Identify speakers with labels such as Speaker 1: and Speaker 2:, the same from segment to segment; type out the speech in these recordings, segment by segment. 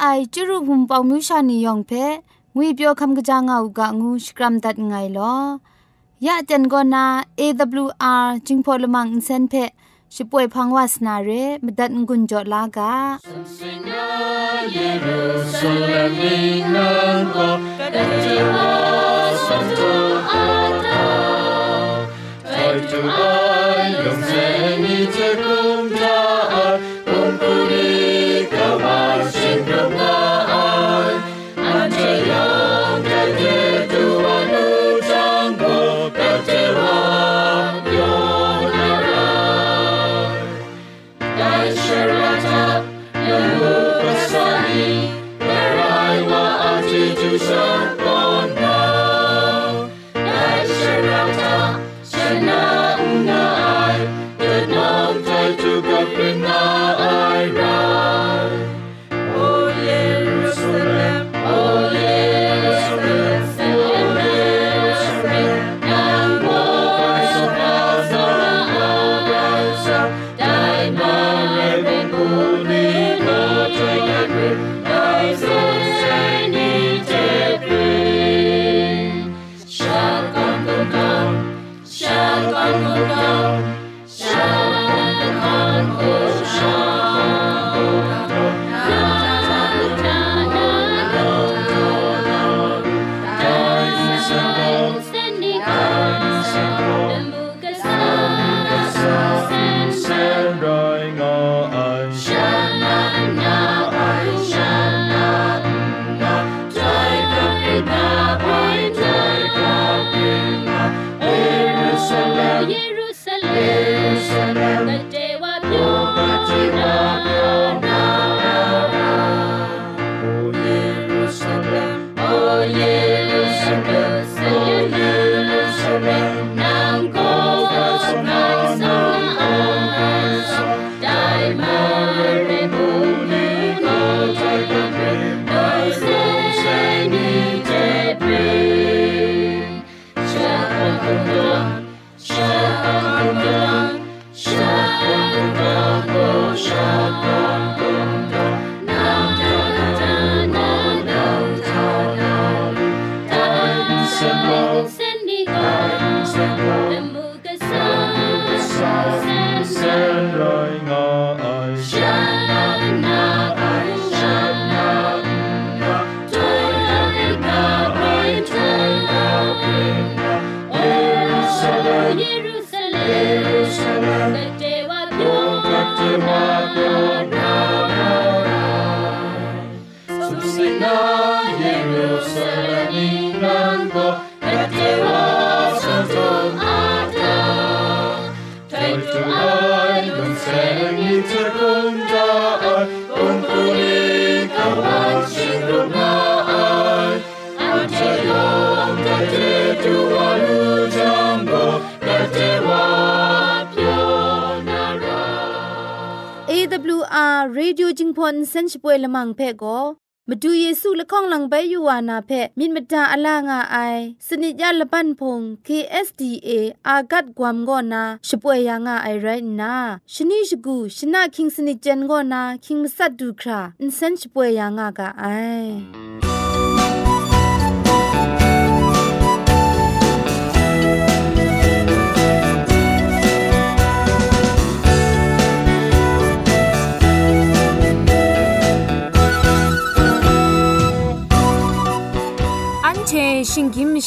Speaker 1: ไอจูรุหุมปองมิวชานีย
Speaker 2: องเพงุยเปียว
Speaker 1: คำกะจางเอากะงูสกรัมดัดไงลอยะจันกอนา AWR จิงพอลมังอินเซนเพช่วยพังวาสนาเรมดัดงุนจอลากาเยรูากา Jerusalem. อาเรดิโอจิงพอนเซนช่วยละมังเพ่ก็มาดูเยซูละข้องหลังใบยูวานาเพมินมดาอลางาไอสนิยาละปันพง KSDA อากัดกวมกอนาช่วยยางาไอไรนาชนิชกูชนะคิงสนิจันกอนาคิงมัสัดดูคราอินเซนช่วยยางากาไอ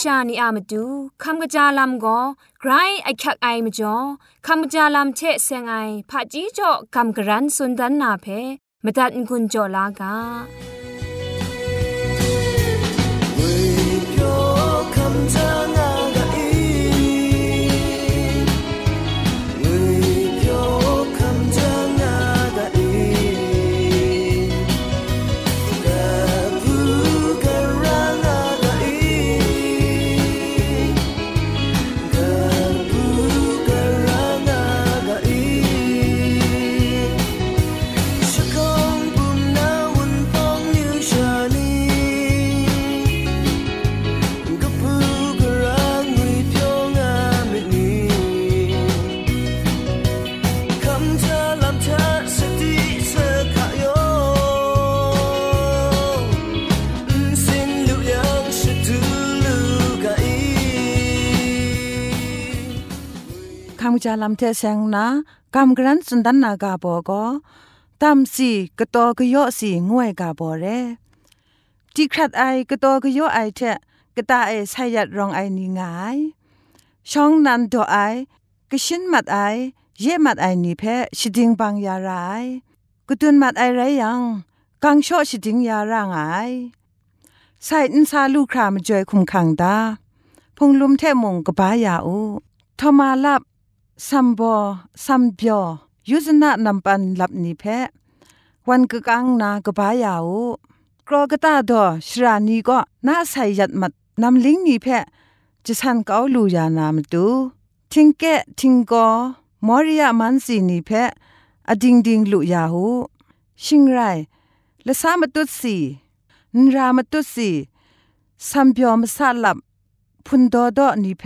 Speaker 1: ชานีอามาดูคำกระจาลำก็ไกรไอคักไอมาจ่อคำกระจาลำเชะเซงไอผาจีจ่อคำกระรันสุนดันนาเพมาตัดกุญจ่อลากาคำจา
Speaker 3: จาลำเทเซงนากำกรันสุนดันนากาโบก็ตามสีกะตอกะยอสีงวยกาโบเรจีครัดไอกะตอกะยอไอเทกะตาไอไซยัดรองไอนี่งายช่องนันโดไอกะชินมัดไอเย่มัดไอนีเพชิดิงบางยารายกะตุนมัดไอไรยังกังชอชิดิงยารางไอใส่อินซาลูครามจอยคุมขังดาพงลุมเทมงกบายาอูทมาลับ ซัมบอซัมเบียวยุซนะนำปันลับนิเพวันกกังนากบายาอูกรอกตาดอชรานีก็น่าใส่ยัดมัดนำลิงนิเพจะสันเกาลูยานามตูทิงเกทิงกอมอริยามันสีนิเพอดิงดิงลุยาหูชิงไรละสามตุสีนรามตุสีสัมเบียวมสาลับพุนดอดอนิเพ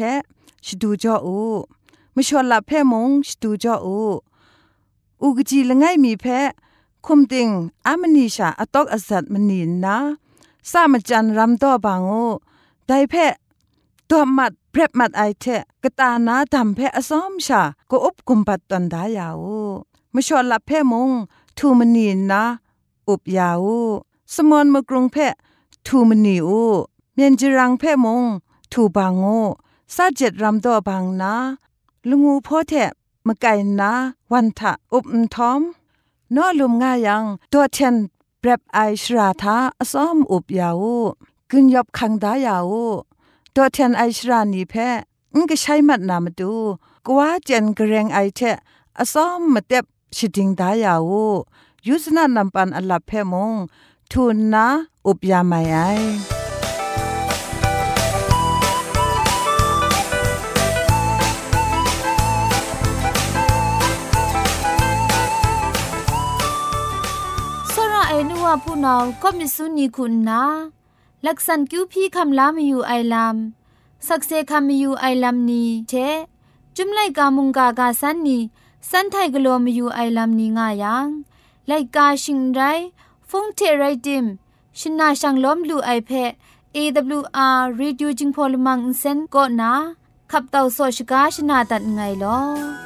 Speaker 3: ชดูจออู มชวลลับเพมงชดูจออูอูกจีละไงมีเพคุมติงอามนีชาอตอกอสัตมนีนาสามจันรำดอบางโอไดเพตัวมัดเพรบมัดไอเทกตานาดำเพอซ้อมชาก็อุบกุมปัดตันดายาวมชวลลับเพมงทูมนีนาอุบยาวสมอนมกรุงเพทูมนีอูเมียนจิรังเพมงทูบางโอซาเจ็ดรำดอบางนา ลุงูพ่อแทมไก่นาวันทะอุบทอมนอลุมง่ายังตัวเทนเปรบไอชราทาอซ้อมอุบยาวกึนยบคังดายาวตัวเทนไอชรานีเพงก็ใช้มัดนามาดูกว่าเจนกระเรงไอเทอซ้อมมาเต็บชิดิงดายาวยุสนานำปันอลับเพมงทุนนาอุบยาไม่ไอ
Speaker 2: ผู้นาก็มิสุนีคุณนาลักษันคิวพี่คำลามอยู่ไอลามสักเซคำอยู่ไอลามนี้เชจุมไลกามุงกากาสันนีสันไทกลัวมอยู่ไอลามนี้ง่ายังไลกาชิงไรฟงเทไรดิมชินาชังล้อมลูไอเพ AWR Reducing Polymer Insen ก็นาขับเต่าโซชกาชนาตัดไงลอ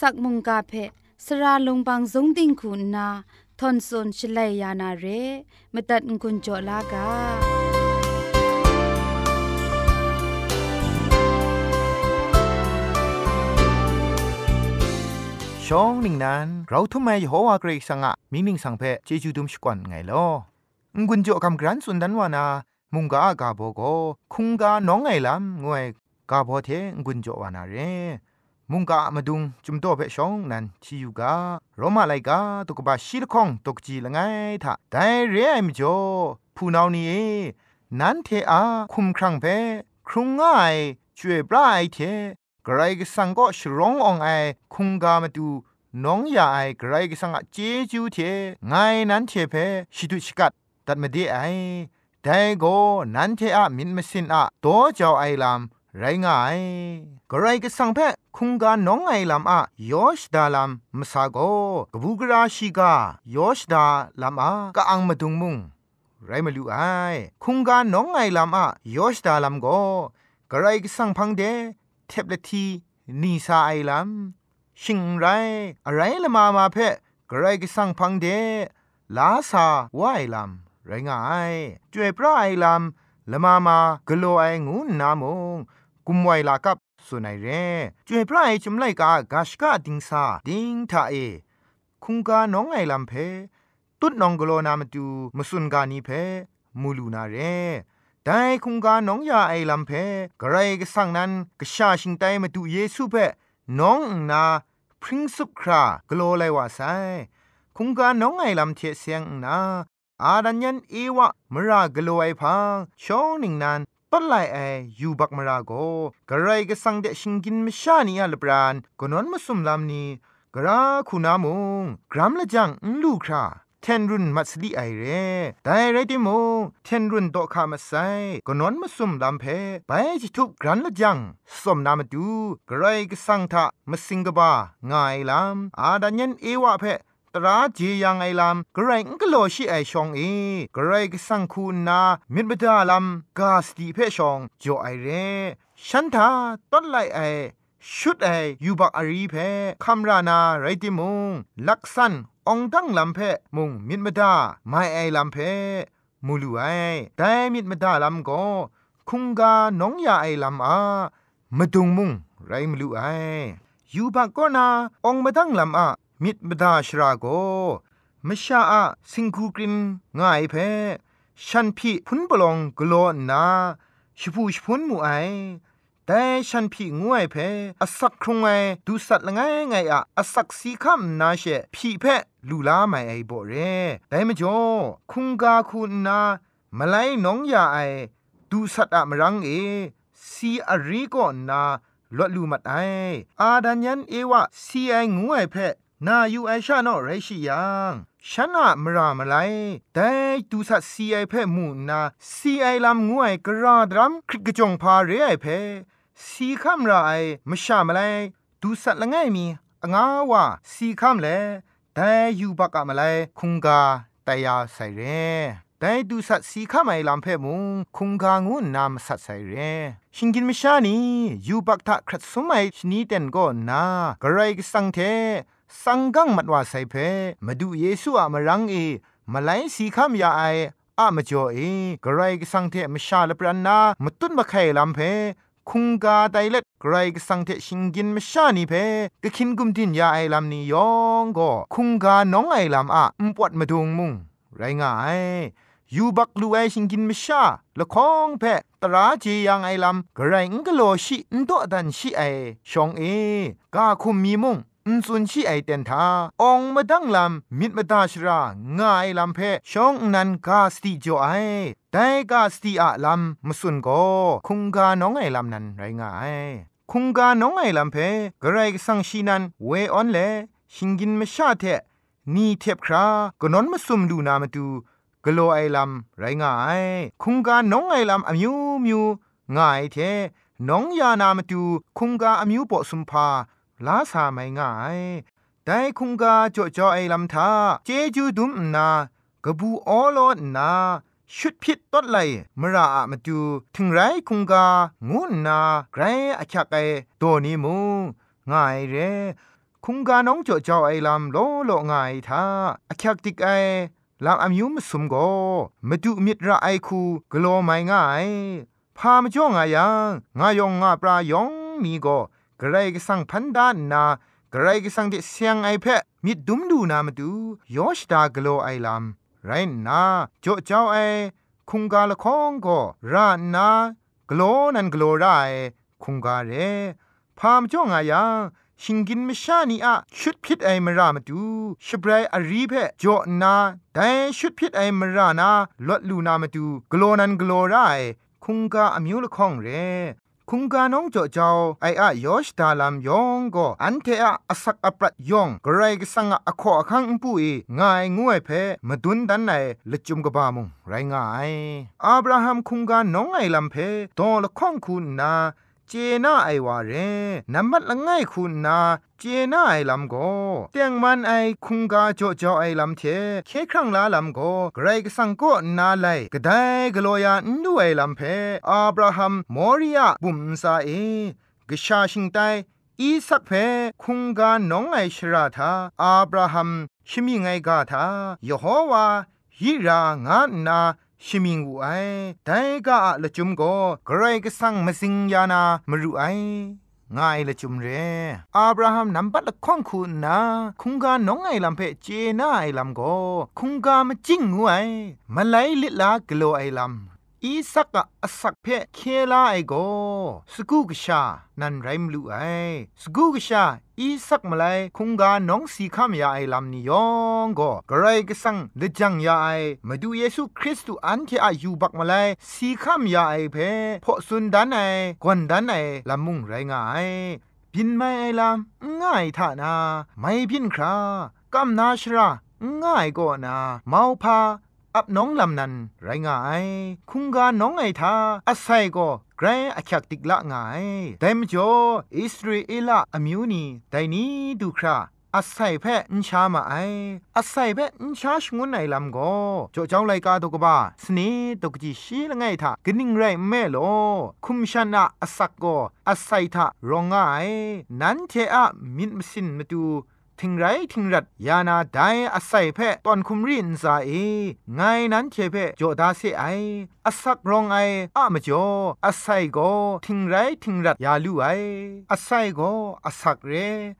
Speaker 1: สักมุงกาเพสระลงบางสงติงคุณนาทอนซนชลัยยานาเรมตัดกุญจลากา
Speaker 4: ช่องหนึ่งนั้น เราทำไมโฮวาเกรกสังะมินิงสังเพเจจูดุมสกวนไงลองุนโจคำกรันสุนดันวานา มุงกากาโบโกคุงกาน้องไงลำงวยกาโบเทงุนโจวานาเร มุงกามาดุงจุมโตเปชองนันชิยูกาโรมาไลกาตุกบาชิลคองตกจีละไงทะไดเรไอมจ่อผู้นานี้นันเทอาคุมครังเพครุงง่ายช่วยปลาไอเทไกรกสังก็ชร้ององไอคุงกามาดูน้องยาไอไกรกสังอเจจูเทไงนั้นเทเพชิดุชิกัดตัดมาดีไอแต่โกนันเทอะมินมสินอะโตเจ้าไอลาม ไรง่ายกไรก็สังเพคุงกาน้องไอลำอะยอชดาลำมสาโกกบูกราชิกายอชดาลำอะกะอังมาดุงมุงไรมาลูไอคุงกาน้องไอลำอะยอชดาลำโกกไรก็สังพังเดเทบเลทีนีซาไอลำชิงไรอะไรละมามาเพกไรก็สังพังเดลาซาวไอลำไรง่ายจวยพระไอลำละมามากโลไองูนามง กุมไวลากับสุนัยเร่จวยพระไอจุมไลกากาชกาดิงซาดิงทาเอ คุงกาน้องไอลำเพตุดน้องกโลนามาดูมสุนกานีเพมูลูนาเร่แต่คุงกาน้องยาไอลำเพกระไรก็สั่งนั้นกชาชิงไตมาดูเยซูเพน้องนาพริ้งสุบครากโลไลว่าไซคุงกาน้องไอลำเทเสียงนาอาดันยันเอวะมรากโลไอพังช่องหนึ่งนั้น ต้นไลไอยูบักมราโกกระไรก็สั่งเดชิงกินมชานีอัลบรานกนวนมาสุมลำนีกราคุณามงกรัมละจังลูคราเทนรุนมัสลีไอเร่แต่ไรติโมเทนรุนโตคามาไซก็นอนมาซุมลำเพไปจิทุกกรันละจังสมนามาดูกระไรก็สังทะมาสิงกบาง่ายลำอาดันยันเอวะเพ ราเจียงไอลำกระไรก็โลชิไอชองเอกระไรก็สังคูนามิดบดาลำกาสติเพชองจ่อไอเร่ฉันทาต้นไลไอชุดไอยูบักอารีเพคำรานาไรติมงลักษันองตั้งลำเพมุงมิดมดาไม่ไอลำเพมูลูไอแต่มิดมดาลำก็คุงกาน้องยาไอลำอามาดุงมุงไรมลูไอยูบักก็นาองมาตั้งลำอา มิดมดาชราโกมชาอะสิงคูกรินง่ายเพฉันพี่พุนบลองกโลนาชิพูชพุนมูไอแต่ฉันพี่งวยเพอสักครงไงดูสัตละไงไงอะอสักสีคำนาเชพี่เพลูลาไม่ไอบ่เรแต่มจ่อคุงกาคุณนามาไลน้องยาไอดูสัตอะมรังเอซีอารีก็นาลดลูมัดไออาดันยันเอวะซีไองวยเพ นาอยู่ไอชาโนไรชิยังฉันอะมรามาไลแต่ดูสัตซีไอเพ่มูนาซีไอลำงวยกระดรัมคริกจงพาเรไอเพ่สีคำไรมชามาไลดูสัตละไงมีองาวาสีคำเลแต่ยูบักอะมาไลคุงกาแต่ยาใส่เรแต่ดูสัตสีข้าไม่ลำเพ่มุงคุงกางูนามสัตใส่เรชิงกินมชานียูบักทะครัดสมัยชนีเต็นก็นากระไรก็สังเท สังกังมัดว่าใส่เพมาดูเยซูอะมารังเอมาไลสีข้ามยาไออะมาจ่อเอกระไรก็สังเทมชาลปรันนามาตุนมาไข่ลำเพคุงกาไดเล็ดไกรกสังเทชิงกินมชานีเพกะคินกุมดินยาไอลำนี้ยองก็คุงกาน้องไอลำอะอุปวดมาดงมุงไรง่ายยูบักลูไอชิงกินมชาละคองเพตราเจียงไอลำกระไรงกโลชินโตดันชิไอชองเอกาคุมมีมุง อนซุนชีไอเตนทาองมาดังลำมิดมาดาชรางายลำเพชองนันกาสติจ่อไอแต่กาสติอะลำมสุนโกคุงกาน้องไอลำนั้นไรงายคุงกาน้องไอลำเพกระไรสังชีนันเวออนเลชิงกินมชาเทนี่เทบครากนอนมาซุมดูนามาดูกโลไอลำไรงายคุงกาน้องไอลำอมิวมิวง่ายเทน้องยานามาดูคุงกาอมิวปอสุมพา ลาสาไม่ง่ายแต่คุงกาจ่อจ่อไอลำทาเจจูดุมนากระบูออโลนาชุดพิษต้นเลยมราอะมาดูถึงไรคุงกางูนาไกรอาชักไอตัวนี้มูง่ายเรคุงกาน้องโจเจ้าไอลำโลโลง่ายท่าอาชักติกไอลำอายุมสมโกมาดูมิตรไอคูกลัวไม่ง่ายพามาจ้องอายังงายองงาปลายองมีโก กระไรก็สั่งพันดานนากระไรก็สั่งเดเสียงไอเพะมิดดุมดูนามาดูยอชดากลัวไอลำไรนาโจเจ้าไอคุงกาละคองก็รานากลัวนันกลัวไรคุงกาเรพามจ้องอายังชิงกินมชานีอะชุดพิษไอมรามาดูชบรายอารีเพจ่อนาแต่ชุดพิษไอมรานาลดลูนามาดูกลัวนันกลัวไรคุงกาอมิวละคองเร คุงกาน้องจ่อเจ้าไออะยอชดาลามยองก็อันเทอะอสักอปรัดยองกระไรก็สังอะขอคังปุยงายงวยเพมาดุนดันไหนละจุมกบามุงไรงายอับราฮัมคุงกาน้องไอลำเพตอละข้องคุณนา เจน่าไอวาเรนัมมัดละง่ายคุณนาเจน่าไอลำโกเตียงมันไอคุงกาโจโจไอลำเทเคครั้งลาลำโกไกรกสังก็นาไลกระไดกลัวยานดูไอลำเพอับราฮัมมอริยาบุมซาเอกชาชิงไตอีสักเพคุงกาน้องไอชราธาอับราฮัมชิมิไงกาธายโฮวาฮิรางานา ชิมิงอูไอแต่ก็อะละจุมก็ใครก็สั่งมาสิงยานามรู้ไอง่ายละจุมเรอาบราฮัมนำบัตละข้องคุณนะคุงกาน้องไอลำเพเจน่าไอลำก็คุงกามาจิ้งงูไอมาไลลิลากโลไอลำ อีสักกะอสักเพเคลาไอโกสกูกชา นันไรมลูไอสกูกชา อีสักมาไลคุงกาน้องสีข้ามยาไอลำนิยองก็กระไรก็สังเลจังยาไอมาดูเยซูคริสต์อันที่อายุบักมาไลสีข้ามยาไอเพพอสุนดันไอกวนดันไอลำมุงไรงายพินไม่ไอลำง่ายท่านา ไม่พินครากำนาชรา ง่ายก็นา เมาพา อับน้องลำนันไรงาย คุงกาน้องไอทาอาศัยก็ไกรอคักติกละงายแต่มจ่ออิสราเอลอมิวนีแต่นี้ดูคราอาศัยแพะอินชามาไออาศัยแพะอินชาชงวนไอลำก็จ่อเจ้าไลกาตกบ้าสนีตกจีชีละไงทากนิ่งไรแม่โลคุมชนะอาศักก็อาศัยทารองไงนั้นเทอะมินมสินมาดู ทิงไรทิงรัดยานาไดอาศัยเพะตอนคุมรินซาเอไงนั้นเชเพะโจดาเซไออาศักรองไออะมจ่ออาศัยโกทิงไรทิงรัดยาลูไออาศัยโกอาศักเร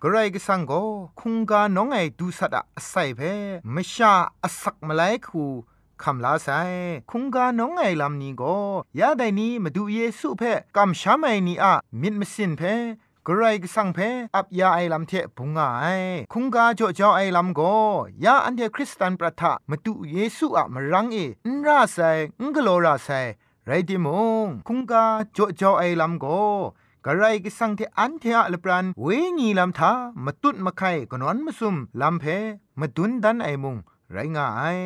Speaker 4: กไรก็สังโกคุงกาน้องไอดูสัดอาศัยเพะมชาอาศักมาไลคูคำลาไซคุงกาน้องไงลำนี้ก็ยาไดนี้มาดูเยซูเพกำช้ำไอนี้อะมิดมสินเพ กรไรก็สังเพอับยาไอลำเทพุงไอคุงกาจ่อจ่อไอลำโกยาอันเทคริสตันประทะมาตุเยซูอะมรังเอนราไซงกโลราไซไรดิมงคุงกาจ่อจ่อไอลำโกกระไรก็สังเทอันเทอะลปรันเวงีลำทามาตุดมาไข่กนอนมาซุมลำเพมาตุนดันไอมุงไรงาย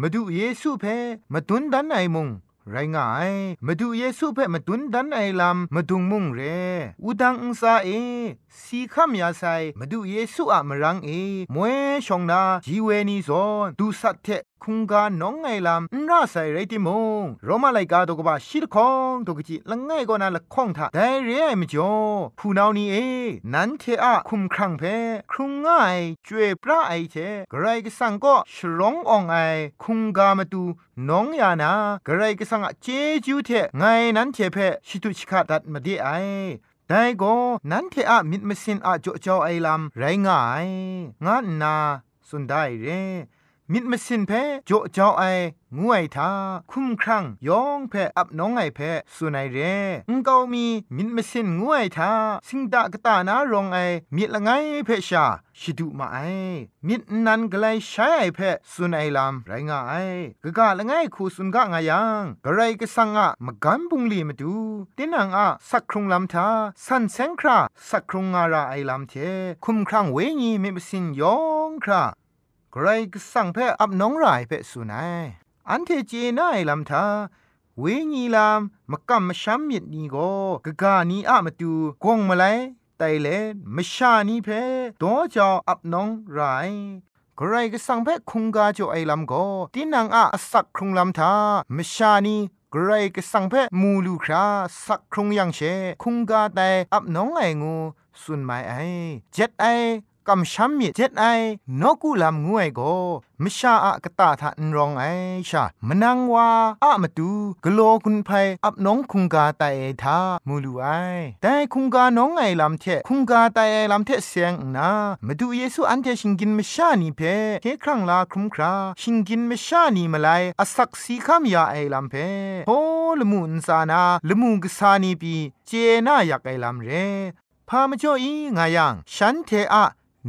Speaker 4: มาดูเยซูเพมาตุนดันไอมุง ไรง่ายมาดูเยซูเพ่มาตุนดันไอลำมาดุงมุงเรอุดังอุซาเอสีขามยาไซมาดูเยซูอะมรังเอมวยชองนาจีเวนีซอนดูสัตเทคุงกาน้องไงลำนราใส่ไรติมงโรมาไลกาตกบะชิดคองตกจิละไงก็นาละข้องทาแต่เรไอมจ่อผู้นาวนี้เอนันเทอะคุมครังเพครุงง่ายจวยพระไอเทกไรก็สังก็ฉลองอองไอคุงกามาตูน้องยานากไรก็สังอะเจจูเทไงนั้นเทเพชิตุชิกาดัดมาดีไอแต่ก็นั้นเทอะมิดมสินอะจ่อจ่อไอลำไรงาย งานนาสุดได้เร มิดมสินเพโจเจ้าไองวยทาคุ้มครั้งยองเพอับน้องไอเพสุนัยเรงเกามีมิดมสินงวยทาสิงดากตานารองไอมิดละไงเพชาชิดุมาไอมิดนันกไลใช้ไอเพสุนัยลำไรงาไอกะกะละไงคูสุนกะงายังกะไรกะสังอะมะกันบุงลีมาดูตินังอะสักครุงลำทาสันเซงคราสักครุงงาราไอลำเทคุ้มครั้งเวญีมิดมสินยองครา ใครก็สั่งเพ่อับน้องรายเพ่สุนัยอันเทเจน่ายลำทาเวญีลามมกำมช้ำมิดนีโกกะกานีอะมาตูกงมาไลไตเลมชานีเพตัวจออับน้องรายกระไรก็สั่งเพคุงกาจอไอลำก็ตีนังอาสักครุงลำทามชานีกรายกสังเพมูลูคราสักครุงยังเช คุงกาแต่อับน้องไองู สุนไมไอเจ็ดไอ กำช้ำมีเจ็ดไอนกูลำงวยโกมชาอะกะตาทะนรองไอชามนังวาอะมาดูกโลคุณไพอับน้องคุงกาไตทามูลูไอแต่คุงกาน้องไอลำเทคุงกาไตลำเทเสียงนามาดูเยซูอันเทชิงกินมชานีเพเคครั้งลาครุมคราชิงกินมชานีมาไลอสักสีคำยาไอลำเพโฮลมุนซานาลมุงกสานีปีเจน่าอยากไอลำเรพามจ่ออีงายังฉันเทอะ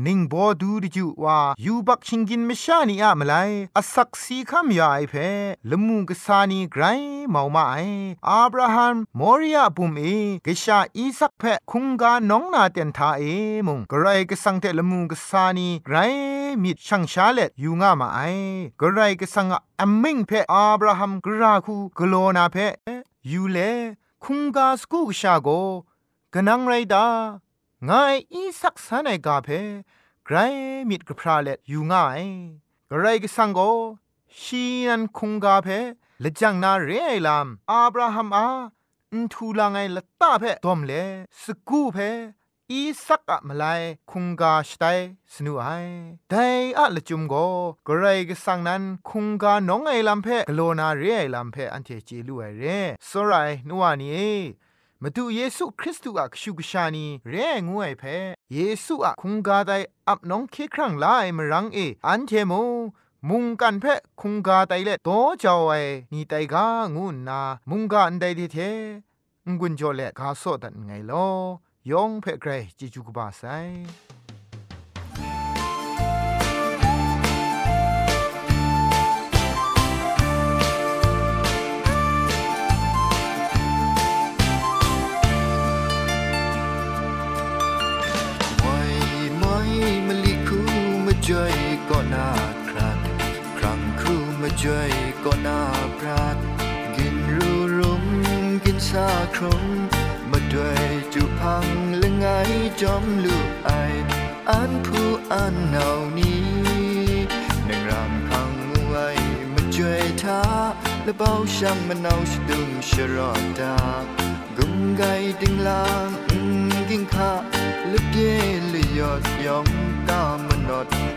Speaker 4: นิ่งบอดูดิจูว่ายูบักชิงกินมชานีอะมาไลอสักสีคำยาไอเพละมุงกษานีไกรเมามาไออับราฮัมมอริยาบุมเอกชาอีสักเพคุงกาน้องนาเตียนทาเอมุงกไรก็สังเตละมุงกษานีไกรมิดช่างชาเลตยูงามาไอกไรก็สังอัมมิงเพอับราฮัมกราคูกโลนาเพยูเลคุงกาสกูกชาโกกนังไรดา ငါอีสักษาในกาเพไกรมิดกพราเล็ดอยู่ง่ายกไรก็สังโกชีนันคงกาเพละจังนาเรไอลามอับราฮัมอาอุทูลางไงละตาเพดอมเลสกูเพอีสักอะมาไลคุงกาสไตสนุไอแต่อะละจุมโกกรก็สังนั้นคุงกาน้องไอลำเพกโลนาเรไอลำเพอันเทจีลูไอเรสไรนัวนี้ มาดูเยซูคริสต์อะชูกชานีเรงวยเพเยซูอะคุงกาไดอับน้องเคครั้งลายมรังเออันเทโมมุงกันเพคุงกาไดเลโตจาวไอนี่ไตกางูนา มุงกาอันไดเทงุนจเล่กาโซดันไงลอยองเพเกรจิจุกบาไซ
Speaker 5: คู่มาจอยก็น่าพรักกินรูรุมกินซาครมมาด้วยจุพังและไงจอมลูกไออันผู้อันเหนานี้นังรำพังไว้มาจอยท้าและเบาช่างมันเอาชดุงชรอดากุมไกดึงลางกิงข้าลึกเย่เลยยอดยองกามนอดคอนนอน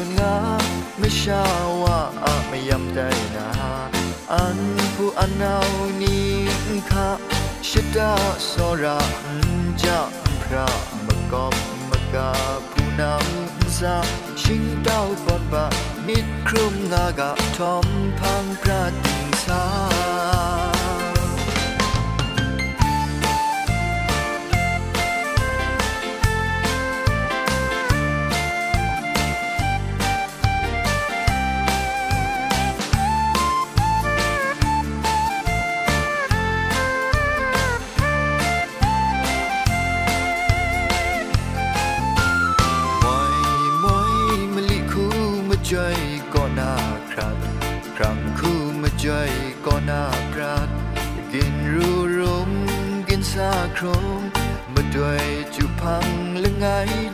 Speaker 5: มสุนงาไม่ชาว่าอะไม่ยำใจนาอันผู้อันนาวนี่ค่ะชิดาสระจะพระมกอบมกาผู้นำซาชิงเต้าปอนบะมิดครุมงากะทอมพังพระติงสา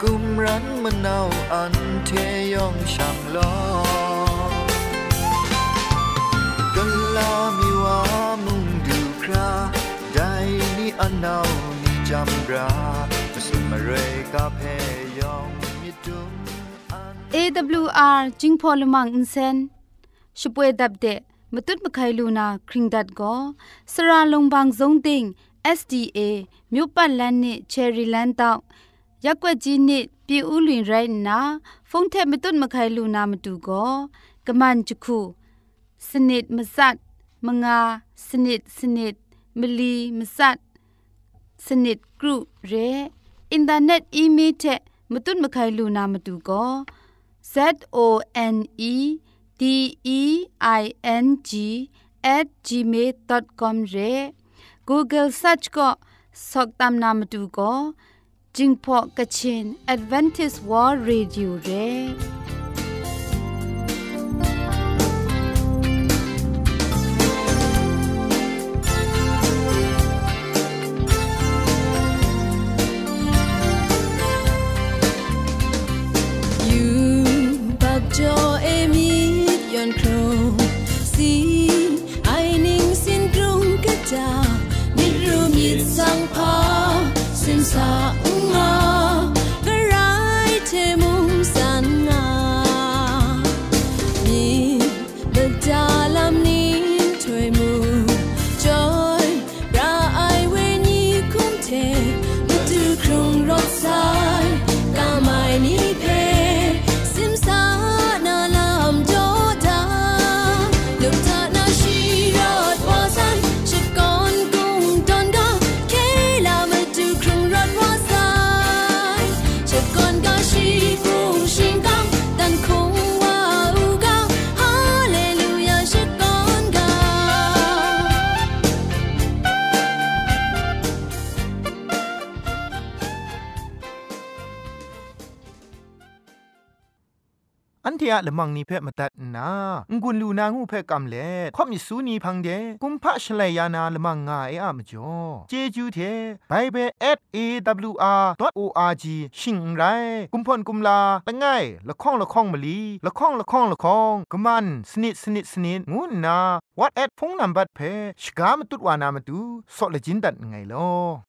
Speaker 5: kum ran manau an te yong sham lo gala mi wa mung du kra dai ni anau ni jam ra to sumare ka phe yong mi dum AWR jingpolumang insen shupwe dabde มตุดมไคลูนาคริงดัดก็สระลงบางสงติง SDA မြို့ปัดแลน
Speaker 6: ด์นิ
Speaker 2: เชอรี่แลนด์ตอก ရက်ွက်ကြီးနစ်ပြည်ဦးလွင်ရိုင်းနာဖုန်ထက်မတွတ်မခိုင်လူနာမတူကောကမန်ချခုစနစ်မစတ်မငါစနစ်စနစ်မလီမစတ်စနစ်ဂရုရဲအင်တာနက်အီးမေးလ်တဲ့မတွတ်မခိုင်လူနာမတူကော Z O N E D E I N G at gmail.com ရဲ Google search ก็สอกตามนามดูก็ จิงพอกะชิน Advantage World Radio เร่
Speaker 7: You bak jo emi yon kro si ai ning sin krung ka ja mi ru mi sang pa
Speaker 4: อันเทียละมังนิเพ่มาตัดนางุนลูนางูเพ่กำเล่ข่อมิสูนีพังเดกุมพะชเลยานาละมังงาเออะมจ่อเจจูเทไบเบิล @awr.org ชิงไรกุมพ่นกุมลาละง่ายละข้องละข้องมะลีละข้องละข้องละข้องกะมันสนิดสนิดสนิดงูนา what at พงนัมบัดเพชกามตุดวานามตุซอเลจินดัดไงลอ